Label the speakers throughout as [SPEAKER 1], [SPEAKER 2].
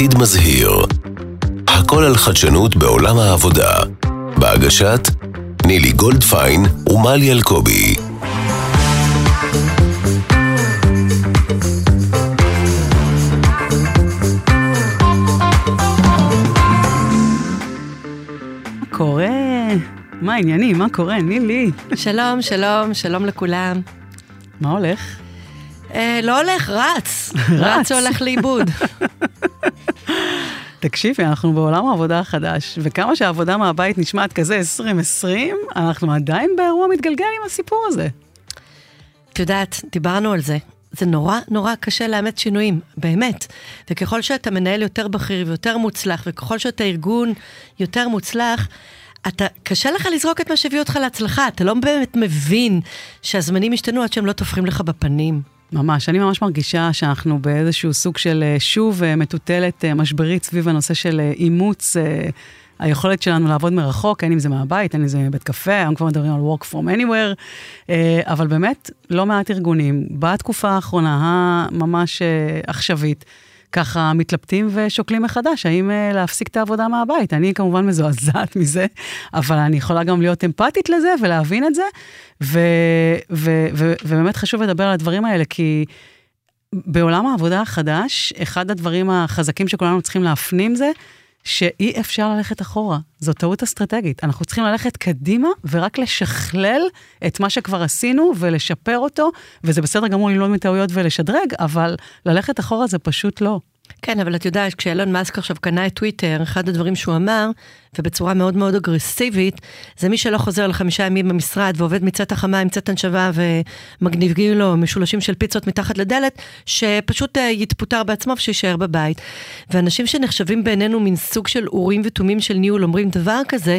[SPEAKER 1] עתיד מזהיר. הכל על חדשנות בעולם העבודה. בהגשת נילי גולדפיין ומלי אלקובי.
[SPEAKER 2] קורה? מה העניינים? מה קורה? נילי.
[SPEAKER 3] שלום, שלום, שלום לכולם.
[SPEAKER 2] מה הולך?
[SPEAKER 3] אה, לא הולך, רץ. רץ הולך לאיבוד.
[SPEAKER 2] תקשיבי, אנחנו בעולם העבודה החדש, וכמה שהעבודה מהבית נשמעת כזה 2020, אנחנו עדיין באירוע מתגלגל עם הסיפור הזה.
[SPEAKER 3] את יודעת, דיברנו על זה. זה נורא נורא קשה לאמץ שינויים, באמת. וככל שאתה מנהל יותר בכיר ויותר מוצלח, וככל שאתה ארגון יותר מוצלח, אתה, קשה לך לזרוק את מה שהביא אותך להצלחה, אתה לא באמת מבין שהזמנים השתנו עד שהם לא טופחים לך בפנים.
[SPEAKER 2] ממש, אני ממש מרגישה שאנחנו באיזשהו סוג של אה, שוב אה, מטוטלת אה, משברית סביב הנושא של אימוץ היכולת שלנו לעבוד מרחוק, אין אם זה מהבית, אין אם זה מבית קפה, היום כבר מדברים על work from anywhere, אבל באמת, לא מעט ארגונים, בתקופה האחרונה הממש עכשווית, ככה מתלבטים ושוקלים מחדש, האם uh, להפסיק את העבודה מהבית. אני כמובן מזועזעת מזה, אבל אני יכולה גם להיות אמפתית לזה ולהבין את זה, ו- ו- ו- ובאמת חשוב לדבר על הדברים האלה, כי בעולם העבודה החדש, אחד הדברים החזקים שכולנו צריכים להפנים זה, שאי אפשר ללכת אחורה, זו טעות אסטרטגית. אנחנו צריכים ללכת קדימה ורק לשכלל את מה שכבר עשינו ולשפר אותו, וזה בסדר גמור ללמוד מטעויות ולשדרג, אבל ללכת אחורה זה פשוט לא.
[SPEAKER 3] כן, אבל את יודעת, כשאלון מאסק עכשיו קנה את טוויטר, אחד הדברים שהוא אמר, ובצורה מאוד מאוד אגרסיבית, זה מי שלא חוזר לחמישה ימים במשרד ועובד מצאת החמה עם צאת הנשבה ומגניבים לו משולשים של פיצות מתחת לדלת, שפשוט uh, יתפוטר בעצמו ושישאר בבית. ואנשים שנחשבים בעינינו מין סוג של אורים ותומים של ניהול אומרים דבר כזה,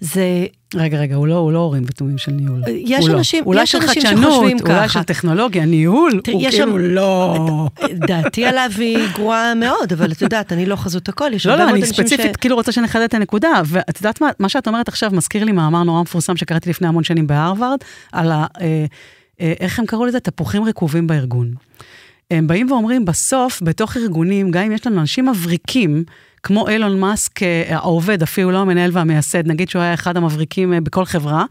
[SPEAKER 3] זה
[SPEAKER 2] רגע, רגע, הוא לא, הוא לא הורים ותומים של ניהול.
[SPEAKER 3] יש
[SPEAKER 2] הוא
[SPEAKER 3] אנשים,
[SPEAKER 2] לא.
[SPEAKER 3] יש אנשים שחושבים ככה.
[SPEAKER 2] אולי של טכנולוגיה, ניהול, הוא כאילו לא...
[SPEAKER 3] דעתי עליו היא גרועה מאוד, אבל את יודעת, אני לא חזות הכל, יש
[SPEAKER 2] לא,
[SPEAKER 3] הרבה
[SPEAKER 2] לא,
[SPEAKER 3] מאוד
[SPEAKER 2] אני
[SPEAKER 3] אנשים
[SPEAKER 2] ספציפית כאילו רוצה שנחדד את הנקודה, ואת יודעת מה, מה שאת אומרת עכשיו מזכיר לי מאמר נורא מפורסם שקראתי לפני המון שנים בהרווארד, על ה... אה, אה, איך הם קראו לזה? תפוחים רקובים בארגון. הם באים ואומרים, בסוף, בתוך ארגונים, גם אם יש לנו אנשים מבריקים, כמו אילון מאסק, אה, העובד, אפילו לא המנהל והמייסד, נגיד שהוא היה אחד המבריקים אה, בכל חברה,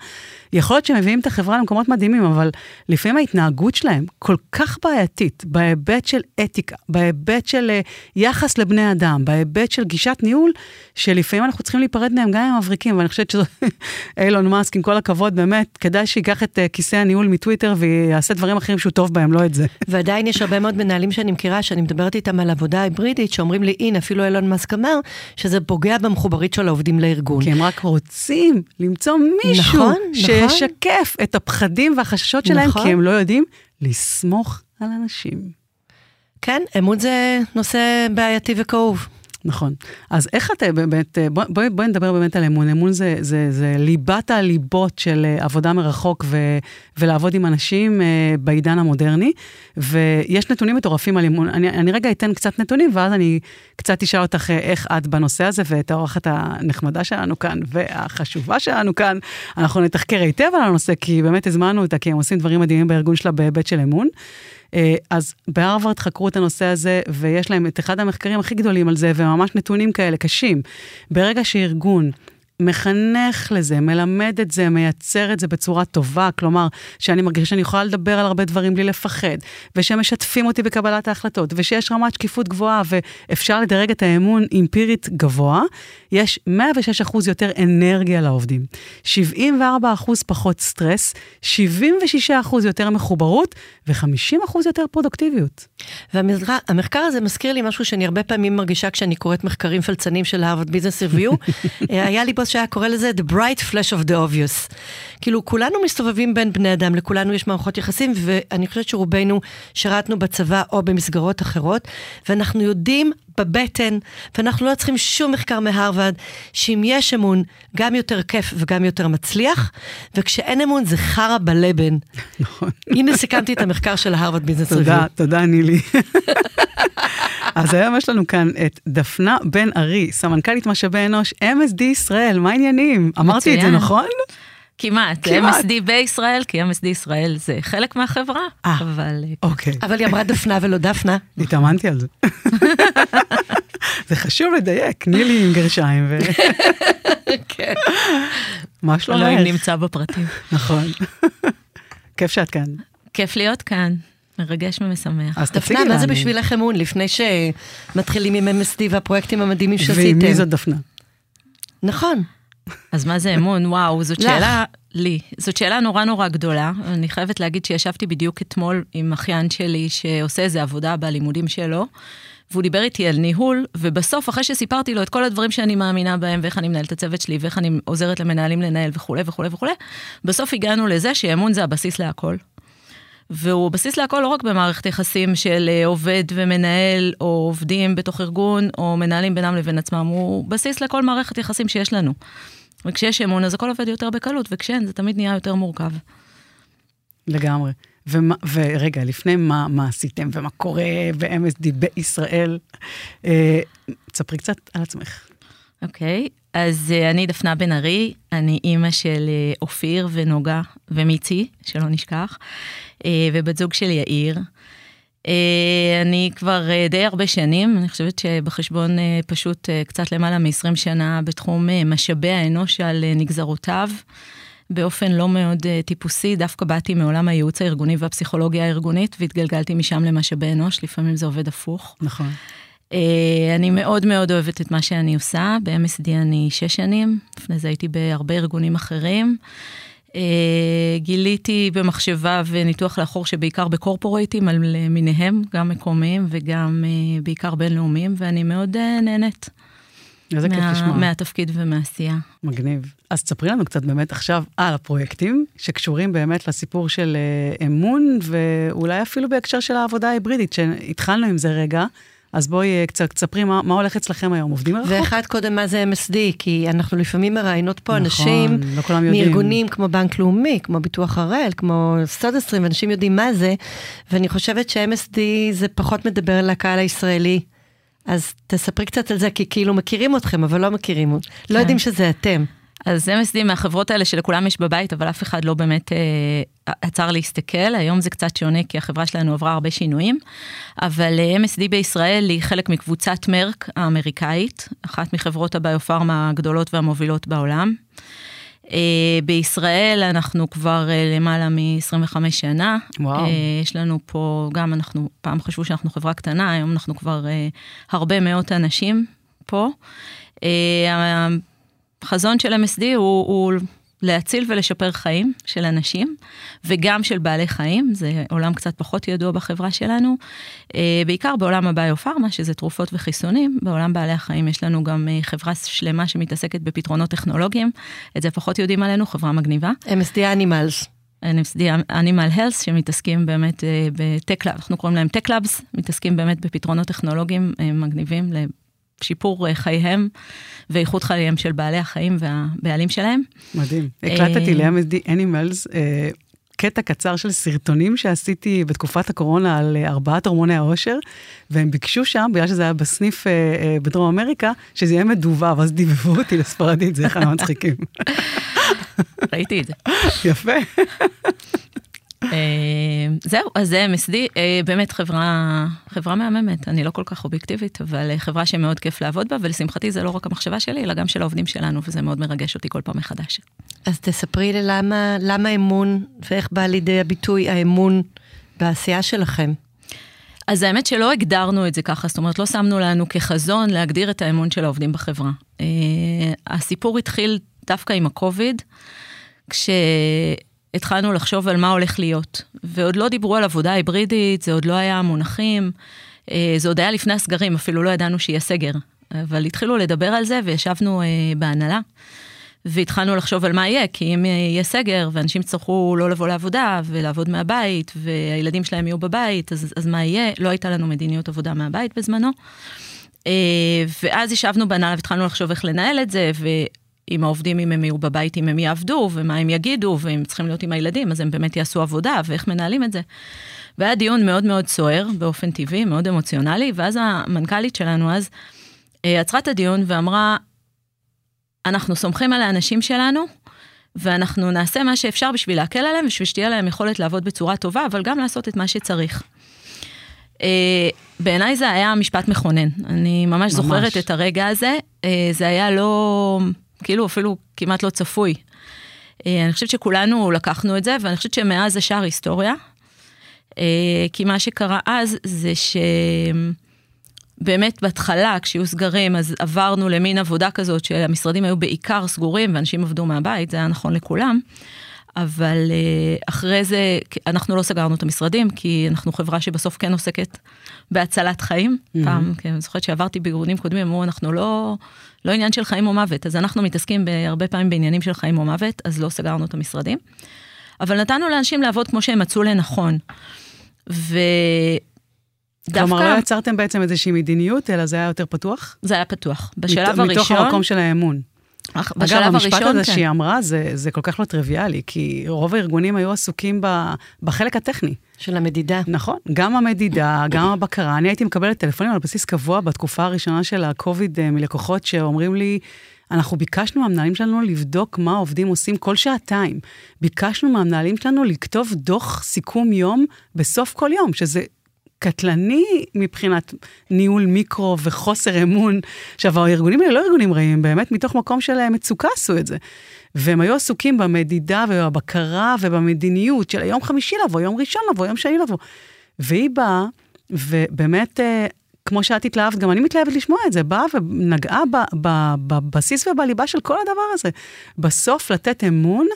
[SPEAKER 2] יכול להיות שהם מביאים את החברה למקומות מדהימים, אבל לפעמים ההתנהגות שלהם כל כך בעייתית, בהיבט של אתיקה, בהיבט של uh, יחס לבני אדם, בהיבט של גישת ניהול, שלפעמים אנחנו צריכים להיפרד מהם גם עם מבריקים, ואני חושבת שאילון מאסק, עם כל הכבוד, באמת, כדאי שייקח את uh, כיסא הניהול מטוויטר ויעשה דברים אחרים שהוא טוב בהם, לא את זה.
[SPEAKER 3] ועדיין יש הרבה מאוד מנהלים שאני מכירה, שאני מדברת איתם על עבודה היברידית, שאומרים לי, הנה, אפילו אילון מאסק אמר, שזה פוגע במחוברית של העובדים לארגון.
[SPEAKER 2] כי הם רק רוצים למצוא מישהו נכון, ש... נכון. שישקף את הפחדים והחששות שלהם, נכון. כי הם לא יודעים לסמוך על אנשים.
[SPEAKER 3] כן, אמון זה נושא בעייתי וכאוב.
[SPEAKER 2] נכון. אז איך אתה באמת, בואי בוא, בוא נדבר באמת על אמון. אמון זה, זה, זה ליבת הליבות של אה, עבודה מרחוק ו, ולעבוד עם אנשים uh, בעידן המודרני, ויש נתונים מטורפים על אמון. אני, אני רגע אתן קצת נתונים, ואז אני קצת אשאל אותך אה, איך את בנושא הזה, ואת האורחת הנחמדה שלנו כאן והחשובה שלנו כאן. אנחנו נתחקר היטב על הנושא, כי באמת הזמנו אותה, כי הם עושים דברים מדהימים בארגון שלה בהיבט של אמון. אה, אז בהרווארד חקרו את הנושא הזה, ויש להם את אחד המחקרים הכי גדולים על זה, וממש נתונים כאלה קשים. ברגע שארגון מחנך לזה, מלמד את זה, מייצר את זה בצורה טובה, כלומר, שאני מרגישה שאני יכולה לדבר על הרבה דברים בלי לפחד, ושמשתפים אותי בקבלת ההחלטות, ושיש רמת שקיפות גבוהה, ואפשר לדרג את האמון אמפירית גבוה, יש 106 אחוז יותר אנרגיה לעובדים, 74 אחוז פחות סטרס, 76 אחוז יותר מחוברות, ו-50 אחוז יותר פרודוקטיביות.
[SPEAKER 3] והמחקר הזה מזכיר לי משהו שאני הרבה פעמים מרגישה כשאני קוראת מחקרים פלצנים של הרווארד ביזנס ריוויו. היה לי בוס שהיה קורא לזה The Bright Flash of the Obvious. כאילו, כולנו מסתובבים בין בני אדם, לכולנו יש מערכות יחסים, ואני חושבת שרובנו שירתנו בצבא או במסגרות אחרות, ואנחנו יודעים בבטן, ואנחנו לא צריכים שום מחקר מהרווארד, שאם יש אמון, גם יותר כיף וגם יותר מצליח, וכשאין אמון זה חרא בלבן. נכון. הנה סיכמתי את המחקר של ההרווארד ביזנס ריוויו.
[SPEAKER 2] תודה, תודה נילי. אז היום יש לנו כאן את דפנה בן ארי, סמנכ"לית משאבי אנוש, MSD ישראל, מה העניינים? אמרתי את זה נכון?
[SPEAKER 4] כמעט, MSD בישראל, כי MSD ישראל זה חלק מהחברה,
[SPEAKER 2] אה, אבל... אוקיי.
[SPEAKER 3] אבל היא אמרה דפנה ולא דפנה.
[SPEAKER 2] התאמנתי על זה. זה חשוב לדייק, נילי עם גרשיים ו...
[SPEAKER 3] כן.
[SPEAKER 2] מה שלומך?
[SPEAKER 4] אלוהים נמצא בפרטים.
[SPEAKER 2] נכון. כיף שאת כאן.
[SPEAKER 4] כיף להיות כאן, מרגש ומשמח.
[SPEAKER 2] אז תציגי
[SPEAKER 3] דפנה,
[SPEAKER 2] לנו.
[SPEAKER 3] מה זה בשבילך אמון, לפני שמתחילים עם MSD והפרויקטים המדהימים שעשיתם?
[SPEAKER 2] ומי זאת דפנה?
[SPEAKER 3] נכון.
[SPEAKER 4] אז מה זה אמון? וואו, זאת. שאלה, לי, זאת שאלה נורא נורא גדולה. אני חייבת להגיד שישבתי בדיוק אתמול עם אחיין שלי שעושה איזה עבודה בלימודים שלו, והוא דיבר איתי על ניהול, ובסוף, אחרי שסיפרתי לו את כל הדברים שאני מאמינה בהם, ואיך אני מנהלת את הצוות שלי, ואיך אני עוזרת למנהלים לנהל וכולי וכולי וכולי, בסוף הגענו לזה שאמון זה הבסיס להכל. והוא בסיס להכל לא רק במערכת יחסים של אה, עובד ומנהל, או עובדים בתוך ארגון, או מנהלים בינם לבין עצמם, הוא בסיס לכל מערכת יחסים שיש לנו. וכשיש אמון אז הכל עובד יותר בקלות, וכשאין זה תמיד נהיה יותר מורכב.
[SPEAKER 2] לגמרי. ומה, ורגע, לפני מה, מה עשיתם ומה קורה ב-MSD בישראל, אה, תספרי קצת על עצמך.
[SPEAKER 4] אוקיי, אז אה, אני דפנה בן ארי, אני אימא של אה, אופיר ונוגה ומיצי, שלא נשכח, אה, ובת זוג של יאיר. אני כבר די הרבה שנים, אני חושבת שבחשבון פשוט קצת למעלה מ-20 שנה בתחום משאבי האנוש על נגזרותיו. באופן לא מאוד טיפוסי, דווקא באתי מעולם הייעוץ הארגוני והפסיכולוגיה הארגונית, והתגלגלתי משם למשאבי אנוש, לפעמים זה עובד הפוך.
[SPEAKER 2] נכון.
[SPEAKER 4] Uh, אני מאוד מאוד אוהבת את מה שאני עושה, ב-MSD אני שש שנים, לפני זה הייתי בהרבה ארגונים אחרים. Uh, גיליתי במחשבה וניתוח לאחור שבעיקר בקורפורייטים על מיניהם, גם מקומיים וגם uh, בעיקר בינלאומיים, ואני מאוד נהנית.
[SPEAKER 2] איזה כיף
[SPEAKER 4] מה-
[SPEAKER 2] לשמוע.
[SPEAKER 4] מהתפקיד ומהעשייה.
[SPEAKER 2] מגניב. אז תספרי לנו קצת באמת עכשיו על הפרויקטים שקשורים באמת לסיפור של אה, אמון, ואולי אפילו בהקשר של העבודה ההיברידית, שהתחלנו עם זה רגע. אז בואי אה, קצת תספרי מה, מה הולך אצלכם היום, עובדים מרחוק?
[SPEAKER 3] ואחד קודם, מה זה MSD? כי אנחנו לפעמים מראיינות פה
[SPEAKER 2] נכון,
[SPEAKER 3] אנשים
[SPEAKER 2] לא.
[SPEAKER 3] מארגונים כמו בנק לאומי, כמו ביטוח הראל, כמו סוד 20, ואנשים יודעים מה זה, ואני חושבת ש-MSD זה פחות מדבר לקהל הישראלי. אז תספרי קצת על זה, כי כאילו מכירים אתכם, אבל לא מכירים, לא
[SPEAKER 4] כן.
[SPEAKER 3] יודעים שזה אתם.
[SPEAKER 4] אז MSD מהחברות האלה שלכולם יש בבית, אבל אף אחד לא באמת אה, עצר להסתכל. היום זה קצת שונה, כי החברה שלנו עברה הרבה שינויים. אבל אה, MSD בישראל היא חלק מקבוצת מרק האמריקאית, אחת מחברות הביופארמה הגדולות והמובילות בעולם. אה, בישראל אנחנו כבר אה, למעלה מ-25 שנה.
[SPEAKER 2] וואו.
[SPEAKER 4] אה, יש לנו פה, גם אנחנו, פעם חשבו שאנחנו חברה קטנה, היום אנחנו כבר אה, הרבה מאות אנשים פה. החזון של MSD הוא, הוא להציל ולשפר חיים של אנשים, וגם של בעלי חיים, זה עולם קצת פחות ידוע בחברה שלנו, אה, בעיקר בעולם הביופארמה, שזה תרופות וחיסונים, בעולם בעלי החיים יש לנו גם אה, חברה שלמה שמתעסקת בפתרונות טכנולוגיים, את זה פחות יודעים עלינו, חברה מגניבה.
[SPEAKER 3] MSD Animals.
[SPEAKER 4] Animal Health, שמתעסקים באמת אה, בטק, אנחנו קוראים להם טק לאבס, מתעסקים באמת בפתרונות טכנולוגיים מגניבים לשיפור אה, חייהם ואיכות חייהם של בעלי החיים והבעלים שלהם.
[SPEAKER 2] מדהים.
[SPEAKER 4] אה,
[SPEAKER 2] הקלטתי ל-MSD Animals אה, קטע קצר של סרטונים שעשיתי בתקופת הקורונה על ארבעת הורמוני העושר, והם ביקשו שם, בגלל שזה היה בסניף אה, אה, בדרום אמריקה, שזה יהיה מדובב, אז דיבבו אותי לספרדית, זה אחד המצחיקים.
[SPEAKER 4] ראיתי את זה.
[SPEAKER 2] יפה.
[SPEAKER 4] אה, זהו, אז זה MSD, אה, באמת חברה, חברה מהממת, אני לא כל כך אובייקטיבית, אבל אה, חברה שמאוד כיף לעבוד בה, ולשמחתי זה לא רק המחשבה שלי, אלא גם של העובדים שלנו, וזה מאוד מרגש אותי כל פעם מחדש.
[SPEAKER 3] אז תספרי לי למה, למה אמון, ואיך בא לידי הביטוי האמון בעשייה שלכם.
[SPEAKER 4] אז האמת שלא הגדרנו את זה ככה, זאת אומרת, לא שמנו לנו כחזון להגדיר את האמון של העובדים בחברה. הסיפור התחיל דווקא עם הקוביד, כשהתחלנו לחשוב על מה הולך להיות. ועוד לא דיברו על עבודה היברידית, זה עוד לא היה מונחים, uh, זה עוד היה לפני הסגרים, אפילו לא ידענו שיהיה סגר. אבל התחילו לדבר על זה וישבנו uh, בהנהלה. והתחלנו לחשוב על מה יהיה, כי אם יהיה סגר ואנשים יצטרכו לא לבוא לעבודה ולעבוד מהבית, והילדים שלהם יהיו בבית, אז, אז מה יהיה? לא הייתה לנו מדיניות עבודה מהבית בזמנו. אה, ואז ישבנו בהנהלה והתחלנו לחשוב איך לנהל את זה, ועם העובדים, אם הם יהיו בבית, אם הם יעבדו, ומה הם יגידו, והם צריכים להיות עם הילדים, אז הם באמת יעשו עבודה, ואיך מנהלים את זה. והיה דיון מאוד מאוד סוער, באופן טבעי, מאוד אמוציונלי, ואז המנכ"לית שלנו אז אה, עצרה את הדיון ואמרה, אנחנו סומכים על האנשים שלנו, ואנחנו נעשה מה שאפשר בשביל להקל עליהם, בשביל שתהיה להם יכולת לעבוד בצורה טובה, אבל גם לעשות את מה שצריך. אה, בעיניי זה היה משפט מכונן. אני ממש, ממש זוכרת את הרגע הזה. אה, זה היה לא, כאילו אפילו כמעט לא צפוי. אה, אני חושבת שכולנו לקחנו את זה, ואני חושבת שמאז זה שער היסטוריה. כי מה שקרה אז זה שבאמת בהתחלה, כשהיו סגרים, אז עברנו למין עבודה כזאת שהמשרדים היו בעיקר סגורים ואנשים עבדו מהבית, זה היה נכון לכולם. אבל אחרי זה, אנחנו לא סגרנו את המשרדים, כי אנחנו חברה שבסוף כן עוסקת בהצלת חיים. Mm-hmm. פעם, כי אני זוכרת שעברתי בארגונים קודמים, אמרו, אנחנו לא, לא עניין של חיים או מוות, אז אנחנו מתעסקים הרבה פעמים בעניינים של חיים או מוות, אז לא סגרנו את המשרדים. אבל נתנו לאנשים לעבוד כמו שהם מצאו לנכון. ודווקא...
[SPEAKER 2] כלומר, לא יצרתם בעצם איזושהי מדיניות, אלא זה היה יותר פתוח?
[SPEAKER 4] זה היה פתוח. בשלב מת,
[SPEAKER 2] הראשון... מתוך המקום של האמון.
[SPEAKER 4] בשלב
[SPEAKER 2] אגב, המשפט
[SPEAKER 4] הראשון,
[SPEAKER 2] הזה
[SPEAKER 4] כן.
[SPEAKER 2] שהיא אמרה, זה, זה כל כך לא טריוויאלי, כי רוב הארגונים היו עסוקים ב, בחלק הטכני.
[SPEAKER 3] של המדידה.
[SPEAKER 2] נכון, גם המדידה, גם הבקרה. אני הייתי מקבלת טלפונים על בסיס קבוע בתקופה הראשונה של הקוביד אה, מלקוחות שאומרים לי, אנחנו ביקשנו מהמנהלים שלנו לבדוק מה העובדים עושים כל שעתיים. ביקשנו מהמנהלים שלנו לכתוב דוח סיכום יום בסוף כל יום, שזה קטלני מבחינת ניהול מיקרו וחוסר אמון. עכשיו, הארגונים האלה לא ארגונים רעים, באמת מתוך מקום של מצוקה עשו את זה. והם היו עסוקים במדידה ובבקרה ובמדיניות של היום חמישי לבוא, יום ראשון לבוא, יום שני לבוא. והיא באה, ובאמת, אה, כמו שאת התלהבת, גם אני מתלהבת לשמוע את זה, באה ונגעה בבסיס ובליבה של כל הדבר הזה. בסוף לתת אמון,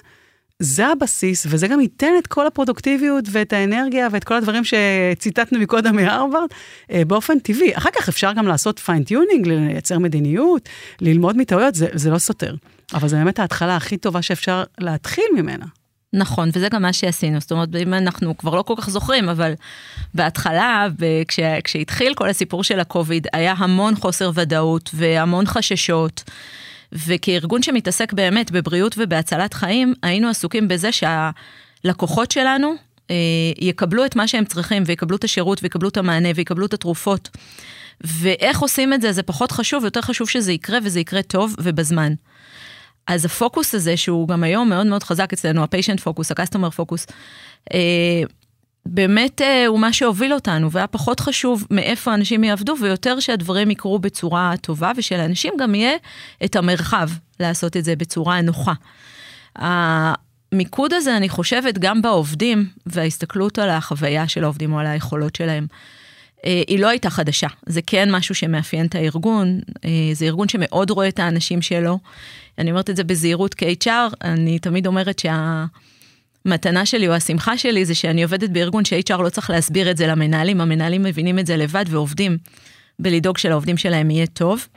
[SPEAKER 2] זה הבסיס, וזה גם ייתן את כל הפרודוקטיביות ואת האנרגיה ואת כל הדברים שציטטנו מקודם מהרווארד אה, באופן טבעי. אחר כך אפשר גם לעשות fine tuning, לייצר מדיניות, ללמוד מטעויות, זה, זה לא סותר. אבל זה באמת ההתחלה הכי טובה שאפשר להתחיל ממנה.
[SPEAKER 4] נכון, וזה גם מה שעשינו. זאת אומרת, אם אנחנו כבר לא כל כך זוכרים, אבל בהתחלה, כש, כשהתחיל כל הסיפור של הקוביד, היה המון חוסר ודאות והמון חששות. וכארגון שמתעסק באמת בבריאות ובהצלת חיים, היינו עסוקים בזה שהלקוחות שלנו אה, יקבלו את מה שהם צריכים, ויקבלו את השירות, ויקבלו את המענה, ויקבלו את התרופות. ואיך עושים את זה, זה פחות חשוב, יותר חשוב שזה יקרה, וזה יקרה טוב ובזמן. אז הפוקוס הזה, שהוא גם היום מאוד מאוד חזק אצלנו, ה-patient focus, ה-customer focus, אה, באמת אה, הוא מה שהוביל אותנו, והיה פחות חשוב מאיפה אנשים יעבדו, ויותר שהדברים יקרו בצורה טובה, ושלאנשים גם יהיה את המרחב לעשות את זה בצורה נוחה. המיקוד הזה, אני חושבת, גם בעובדים, וההסתכלות על החוויה של העובדים או על היכולות שלהם, אה, היא לא הייתה חדשה. זה כן משהו שמאפיין את הארגון, אה, זה ארגון שמאוד רואה את האנשים שלו. אני אומרת את זה בזהירות כ-HR, אני תמיד אומרת שה... המתנה שלי או השמחה שלי זה שאני עובדת בארגון ש-HR לא צריך להסביר את זה למנהלים, המנהלים מבינים את זה לבד ועובדים בלדאוג שלעובדים שלהם יהיה טוב.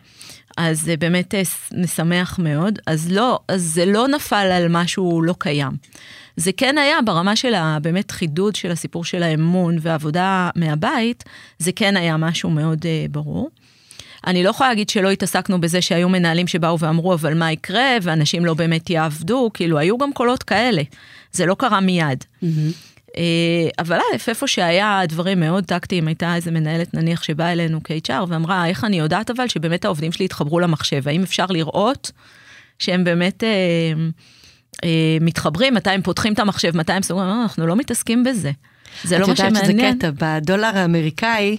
[SPEAKER 4] אז זה באמת אה, משמח מאוד. אז לא, אז זה לא נפל על משהו לא קיים. זה כן היה ברמה של הבאמת חידוד של הסיפור של האמון ועבודה מהבית, זה כן היה משהו מאוד uh, ברור. אני לא יכולה להגיד שלא התעסקנו בזה שהיו מנהלים שבאו ואמרו, אבל מה יקרה, ואנשים לא באמת יעבדו, כאילו, היו גם קולות כאלה. זה לא קרה מיד. Mm-hmm. אבל א', איפה שהיה דברים מאוד טקטיים, הייתה איזה מנהלת נניח שבאה אלינו כ-HR ואמרה, איך אני יודעת אבל שבאמת העובדים שלי התחברו למחשב, האם אפשר לראות שהם באמת אה, אה, מתחברים, מתי הם פותחים את המחשב, מתי הם סוגרים, לא, אנחנו לא מתעסקים בזה. זה לא מה שמעניין.
[SPEAKER 3] את יודעת שזה קטע, בדולר האמריקאי,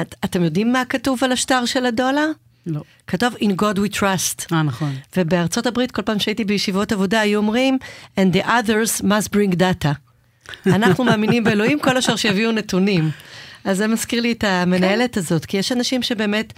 [SPEAKER 3] את, אתם יודעים מה כתוב על השטר של הדולר?
[SPEAKER 2] לא.
[SPEAKER 3] כתוב In God we trust.
[SPEAKER 2] אה, נכון.
[SPEAKER 3] ובארצות הברית, כל פעם שהייתי בישיבות עבודה, היו אומרים, And the others must bring data. אנחנו מאמינים באלוהים, כל השאר שיביאו נתונים. אז זה מזכיר לי את המנהלת כן. הזאת, כי יש אנשים שבאמת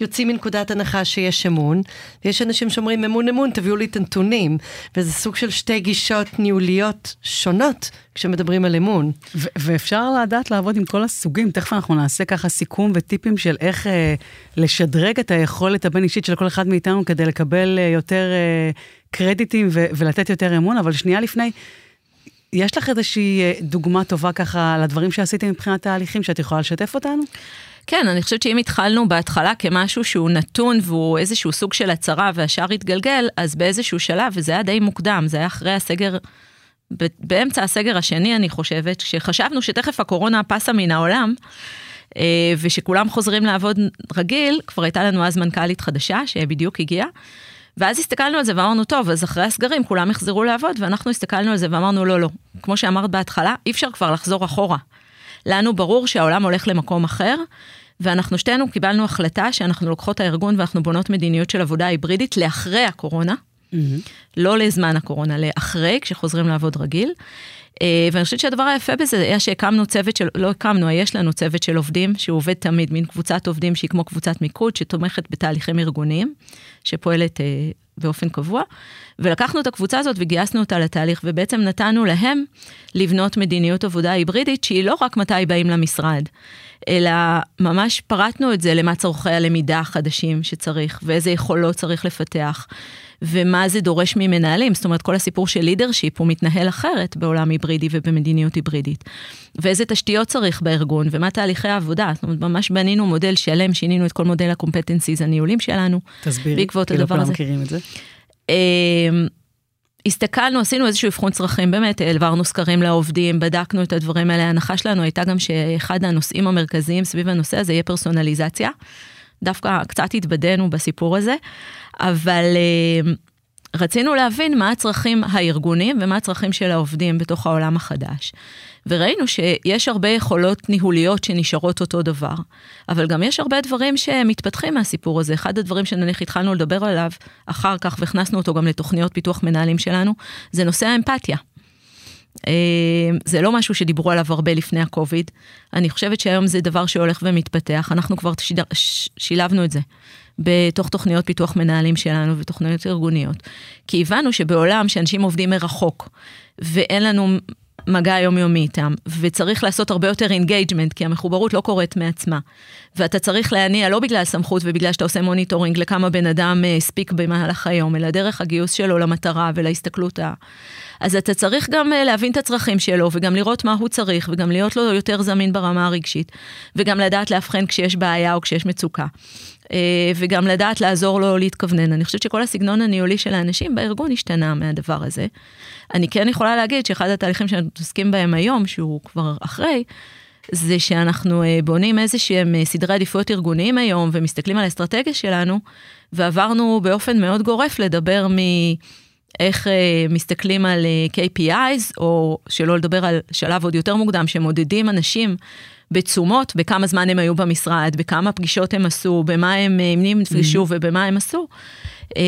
[SPEAKER 3] יוצאים מנקודת הנחה שיש אמון, ויש אנשים שאומרים אמון אמון, תביאו לי את הנתונים, וזה סוג של שתי גישות ניהוליות שונות כשמדברים על אמון.
[SPEAKER 2] ו- ואפשר לדעת לעבוד עם כל הסוגים, תכף אנחנו נעשה ככה סיכום וטיפים של איך אה, לשדרג את היכולת הבין-אישית של כל אחד מאיתנו כדי לקבל אה, יותר אה, קרדיטים ו- ולתת יותר אמון, אבל שנייה לפני, יש לך איזושהי אה, דוגמה טובה ככה לדברים שעשיתם מבחינת תהליכים שאת יכולה לשתף אותנו?
[SPEAKER 4] כן, אני חושבת שאם התחלנו בהתחלה כמשהו שהוא נתון והוא איזשהו סוג של הצהרה והשאר התגלגל, אז באיזשהו שלב, וזה היה די מוקדם, זה היה אחרי הסגר, באמצע הסגר השני, אני חושבת, כשחשבנו שתכף הקורונה פסה מן העולם, אה, ושכולם חוזרים לעבוד רגיל, כבר הייתה לנו אז מנכ"לית חדשה שבדיוק הגיעה. ואז הסתכלנו על זה ואמרנו, טוב, אז אחרי הסגרים כולם יחזרו לעבוד, ואנחנו הסתכלנו על זה ואמרנו, לא, לא. כמו שאמרת בהתחלה, אי אפשר כבר לחזור אחורה. לנו ברור שהעולם הולך למקום אחר, ואנחנו שתינו קיבלנו החלטה שאנחנו לוקחות את הארגון ואנחנו בונות מדיניות של עבודה היברידית לאחרי הקורונה, mm-hmm. לא לזמן הקורונה, לאחרי, כשחוזרים לעבוד רגיל. אה, ואני חושבת שהדבר היפה בזה היה שהקמנו צוות של, לא הקמנו, יש לנו צוות של עובדים שהוא עובד תמיד, מין קבוצת עובדים שהיא כמו קבוצת מיקוד, שתומכת בתהליכים ארגוניים, שפועלת אה, באופן קבוע. ולקחנו את הקבוצה הזאת וגייסנו אותה לתהליך, ובעצם נתנו להם לבנות מדיניות עבודה היברידית, שהיא לא רק מתי באים למשרד, אלא ממש פרטנו את זה למה צורכי הלמידה החדשים שצריך, ואיזה יכולות צריך לפתח. ומה זה דורש ממנהלים, זאת אומרת, כל הסיפור של leadership הוא מתנהל אחרת בעולם היברידי ובמדיניות היברידית. ואיזה תשתיות צריך בארגון, ומה תהליכי העבודה, זאת אומרת, ממש בנינו מודל שלם, שינינו את כל מודל ה competencies הניהולים שלנו.
[SPEAKER 2] תסבירי, בעקבות כאילו כולם מכירים את זה. אמ,
[SPEAKER 4] הסתכלנו, עשינו איזשהו אבחון צרכים, באמת, העברנו סקרים לעובדים, בדקנו את הדברים האלה. ההנחה שלנו הייתה גם שאחד הנושאים המרכזיים סביב הנושא הזה יהיה פרסונליזציה. דווקא קצת התבדינו בסיפור הזה, אבל אה, רצינו להבין מה הצרכים הארגוניים ומה הצרכים של העובדים בתוך העולם החדש. וראינו שיש הרבה יכולות ניהוליות שנשארות אותו דבר, אבל גם יש הרבה דברים שמתפתחים מהסיפור הזה. אחד הדברים שנניח התחלנו לדבר עליו אחר כך, והכנסנו אותו גם לתוכניות פיתוח מנהלים שלנו, זה נושא האמפתיה. אה, זה לא משהו שדיברו עליו הרבה לפני הקוביד. אני חושבת שהיום זה דבר שהולך ומתפתח, אנחנו כבר שילבנו את זה בתוך תוכניות פיתוח מנהלים שלנו ותוכניות ארגוניות. כי הבנו שבעולם שאנשים עובדים מרחוק, ואין לנו מגע יומיומי איתם, וצריך לעשות הרבה יותר engagement, כי המחוברות לא קורית מעצמה. ואתה צריך להניע לא בגלל סמכות ובגלל שאתה עושה monitoring לכמה בן אדם הספיק במהלך היום, אלא דרך הגיוס שלו למטרה ולהסתכלות ה... אז אתה צריך גם אה, להבין את הצרכים שלו, וגם לראות מה הוא צריך, וגם להיות לו יותר זמין ברמה הרגשית, וגם לדעת לאבחן כשיש בעיה או כשיש מצוקה. אה, וגם לדעת לעזור לו להתכוונן. אני חושבת שכל הסגנון הניהולי של האנשים בארגון השתנה מהדבר הזה. אני כן יכולה להגיד שאחד התהליכים שאנחנו מתעסקים בהם היום, שהוא כבר אחרי, זה שאנחנו אה, בונים איזה שהם סדרי עדיפויות ארגוניים היום ומסתכלים על האסטרטגיה שלנו, ועברנו באופן מאוד גורף לדבר מ... איך אה, מסתכלים על אה, KPIs, או שלא לדבר על שלב עוד יותר מוקדם, שמודדים אנשים בתשומות, בכמה זמן הם היו במשרד, בכמה פגישות הם עשו, במה הם, אה, עם מי הם נפגשו mm-hmm. ובמה הם עשו. אה,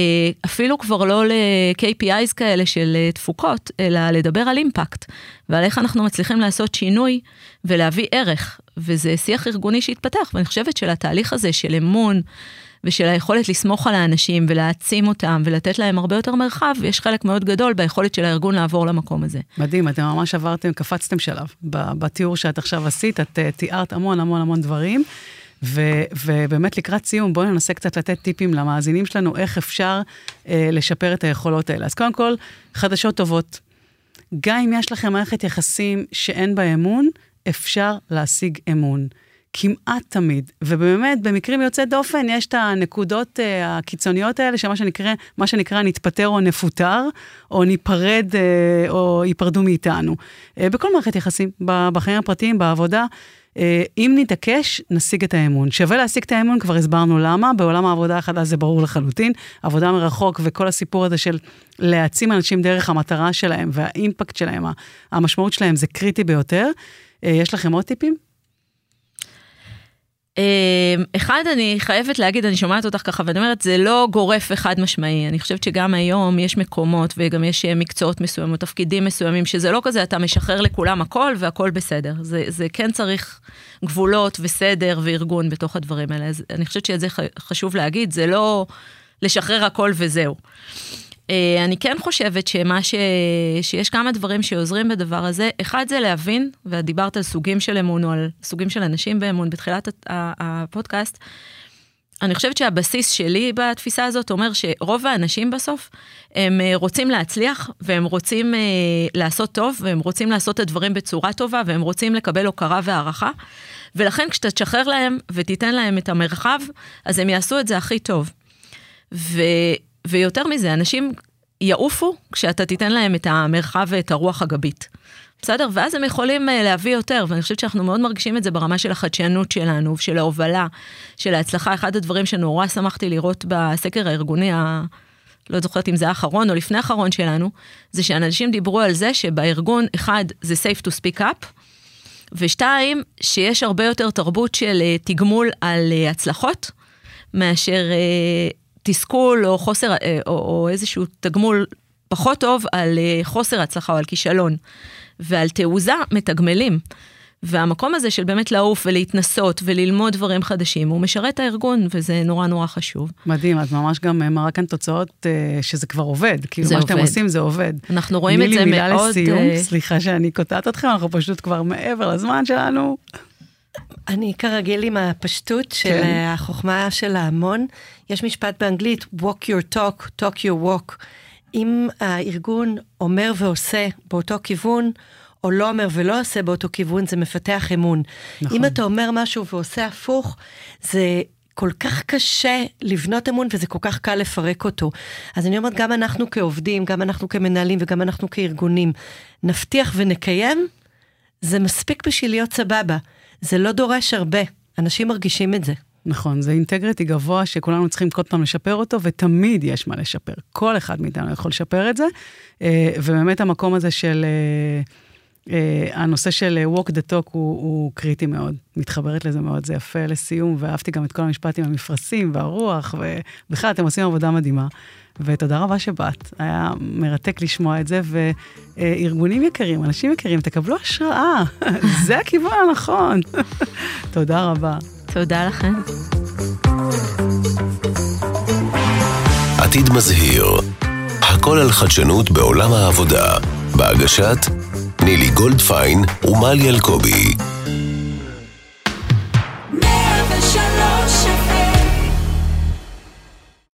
[SPEAKER 4] אפילו כבר לא ל-KPIs כאלה של אה, תפוקות, אלא לדבר על אימפקט, ועל איך אנחנו מצליחים לעשות שינוי ולהביא ערך. וזה שיח ארגוני שהתפתח, ואני חושבת שלתהליך הזה של אמון, ושל היכולת לסמוך על האנשים ולהעצים אותם ולתת להם הרבה יותר מרחב, יש חלק מאוד גדול ביכולת של הארגון לעבור למקום הזה.
[SPEAKER 2] מדהים, אתם ממש עברתם, קפצתם שלב. בתיאור שאת עכשיו עשית, את אה, תיארת המון המון המון דברים. ו, ובאמת לקראת סיום, בואו ננסה קצת לתת טיפים למאזינים שלנו, איך אפשר אה, לשפר את היכולות האלה. אז קודם כל, חדשות טובות. גם אם יש לכם מערכת יחסים שאין בה אמון, אפשר להשיג אמון. כמעט תמיד. ובאמת, במקרים יוצאי דופן, יש את הנקודות uh, הקיצוניות האלה, שמה שנקרא, מה שנקרא נתפטר או נפוטר, או ניפרד, uh, או ייפרדו מאיתנו. Uh, בכל מערכת יחסים, בחיים הפרטיים, בעבודה. Uh, אם נתעקש, נשיג את האמון. שווה להשיג את האמון, כבר הסברנו למה, בעולם העבודה החדש זה ברור לחלוטין. עבודה מרחוק וכל הסיפור הזה של להעצים אנשים דרך המטרה שלהם והאימפקט שלהם, המשמעות שלהם זה קריטי ביותר. Uh, יש לכם עוד טיפים?
[SPEAKER 4] אמ, אחד, אני חייבת להגיד, אני שומעת אותך ככה, ואני אומרת, זה לא גורף וחד משמעי. אני חושבת שגם היום יש מקומות וגם יש אה, מקצועות מסוימים, תפקידים מסוימים, שזה לא כזה, אתה משחרר לכולם הכל והכל בסדר. זה, זה כן צריך גבולות וסדר וארגון בתוך הדברים האלה. אז אני חושבת שאת זה חשוב להגיד, זה לא לשחרר הכל וזהו. אה, אני כן חושבת שמה ש... שיש כמה דברים שעוזרים בדבר הזה. אחד זה להבין, ואת דיברת על סוגים של אמון או על סוגים של אנשים באמון בתחילת הפודקאסט. אני חושבת שהבסיס שלי בתפיסה הזאת אומר שרוב האנשים בסוף, הם אה, רוצים להצליח, והם רוצים אה, לעשות טוב, והם רוצים לעשות את הדברים בצורה טובה, והם רוצים לקבל הוקרה והערכה. ולכן כשאתה תשחרר להם ותיתן להם את המרחב, אז הם יעשו את זה הכי טוב. ו... ויותר מזה, אנשים יעופו כשאתה תיתן להם את המרחב ואת הרוח הגבית. בסדר? ואז הם יכולים אה, להביא יותר, ואני חושבת שאנחנו מאוד מרגישים את זה ברמה של החדשנות שלנו, של ההובלה, של ההצלחה. אחד הדברים שנורא שמחתי לראות בסקר הארגוני, ה... לא זוכרת אם זה האחרון או לפני האחרון שלנו, זה שאנשים דיברו על זה שבארגון, אחד, זה safe to speak up, ושתיים, שיש הרבה יותר תרבות של אה, תגמול על אה, הצלחות, מאשר תסכול או חוסר, או, או איזשהו תגמול פחות טוב על חוסר הצלחה או על כישלון. ועל תעוזה מתגמלים. והמקום הזה של באמת לעוף ולהתנסות וללמוד דברים חדשים, הוא משרת את הארגון, וזה נורא נורא חשוב.
[SPEAKER 2] מדהים, את ממש גם מראה כאן תוצאות שזה כבר עובד. כאילו, מה שאתם עושים זה עובד.
[SPEAKER 4] אנחנו רואים את זה מאוד... תני
[SPEAKER 2] לי מילה לסיום. סליחה שאני קוטעת אתכם, אנחנו פשוט כבר מעבר לזמן שלנו.
[SPEAKER 3] אני כרגיל עם הפשטות של כן. החוכמה של ההמון. יש משפט באנגלית, walk your talk, talk your walk. אם הארגון אומר ועושה באותו כיוון, או לא אומר ולא עושה באותו כיוון, זה מפתח אמון. נכון. אם אתה אומר משהו ועושה הפוך, זה כל כך קשה לבנות אמון וזה כל כך קל לפרק אותו. אז אני אומרת, גם אנחנו כעובדים, גם אנחנו כמנהלים וגם אנחנו כארגונים, נבטיח ונקיים, זה מספיק בשביל להיות סבבה. זה לא דורש הרבה, אנשים מרגישים את זה.
[SPEAKER 2] נכון, זה אינטגריטי גבוה שכולנו צריכים כל פעם לשפר אותו, ותמיד יש מה לשפר. כל אחד מאיתנו יכול לשפר את זה. אה, ובאמת המקום הזה של... אה, Uh, הנושא של walk the talk הוא, הוא קריטי מאוד, מתחברת לזה מאוד, זה יפה לסיום, ואהבתי גם את כל המשפטים, המפרשים והרוח, ובכלל, אתם עושים עבודה מדהימה. ותודה רבה שבאת, היה מרתק לשמוע את זה, וארגונים יקרים, אנשים יקרים, תקבלו השראה, זה הכיוון הנכון. תודה רבה.
[SPEAKER 4] תודה לכם.
[SPEAKER 1] עתיד מזהיר, הכל על חדשנות בעולם העבודה, בהגשת נילי גולדפיין ומלי אלקובי.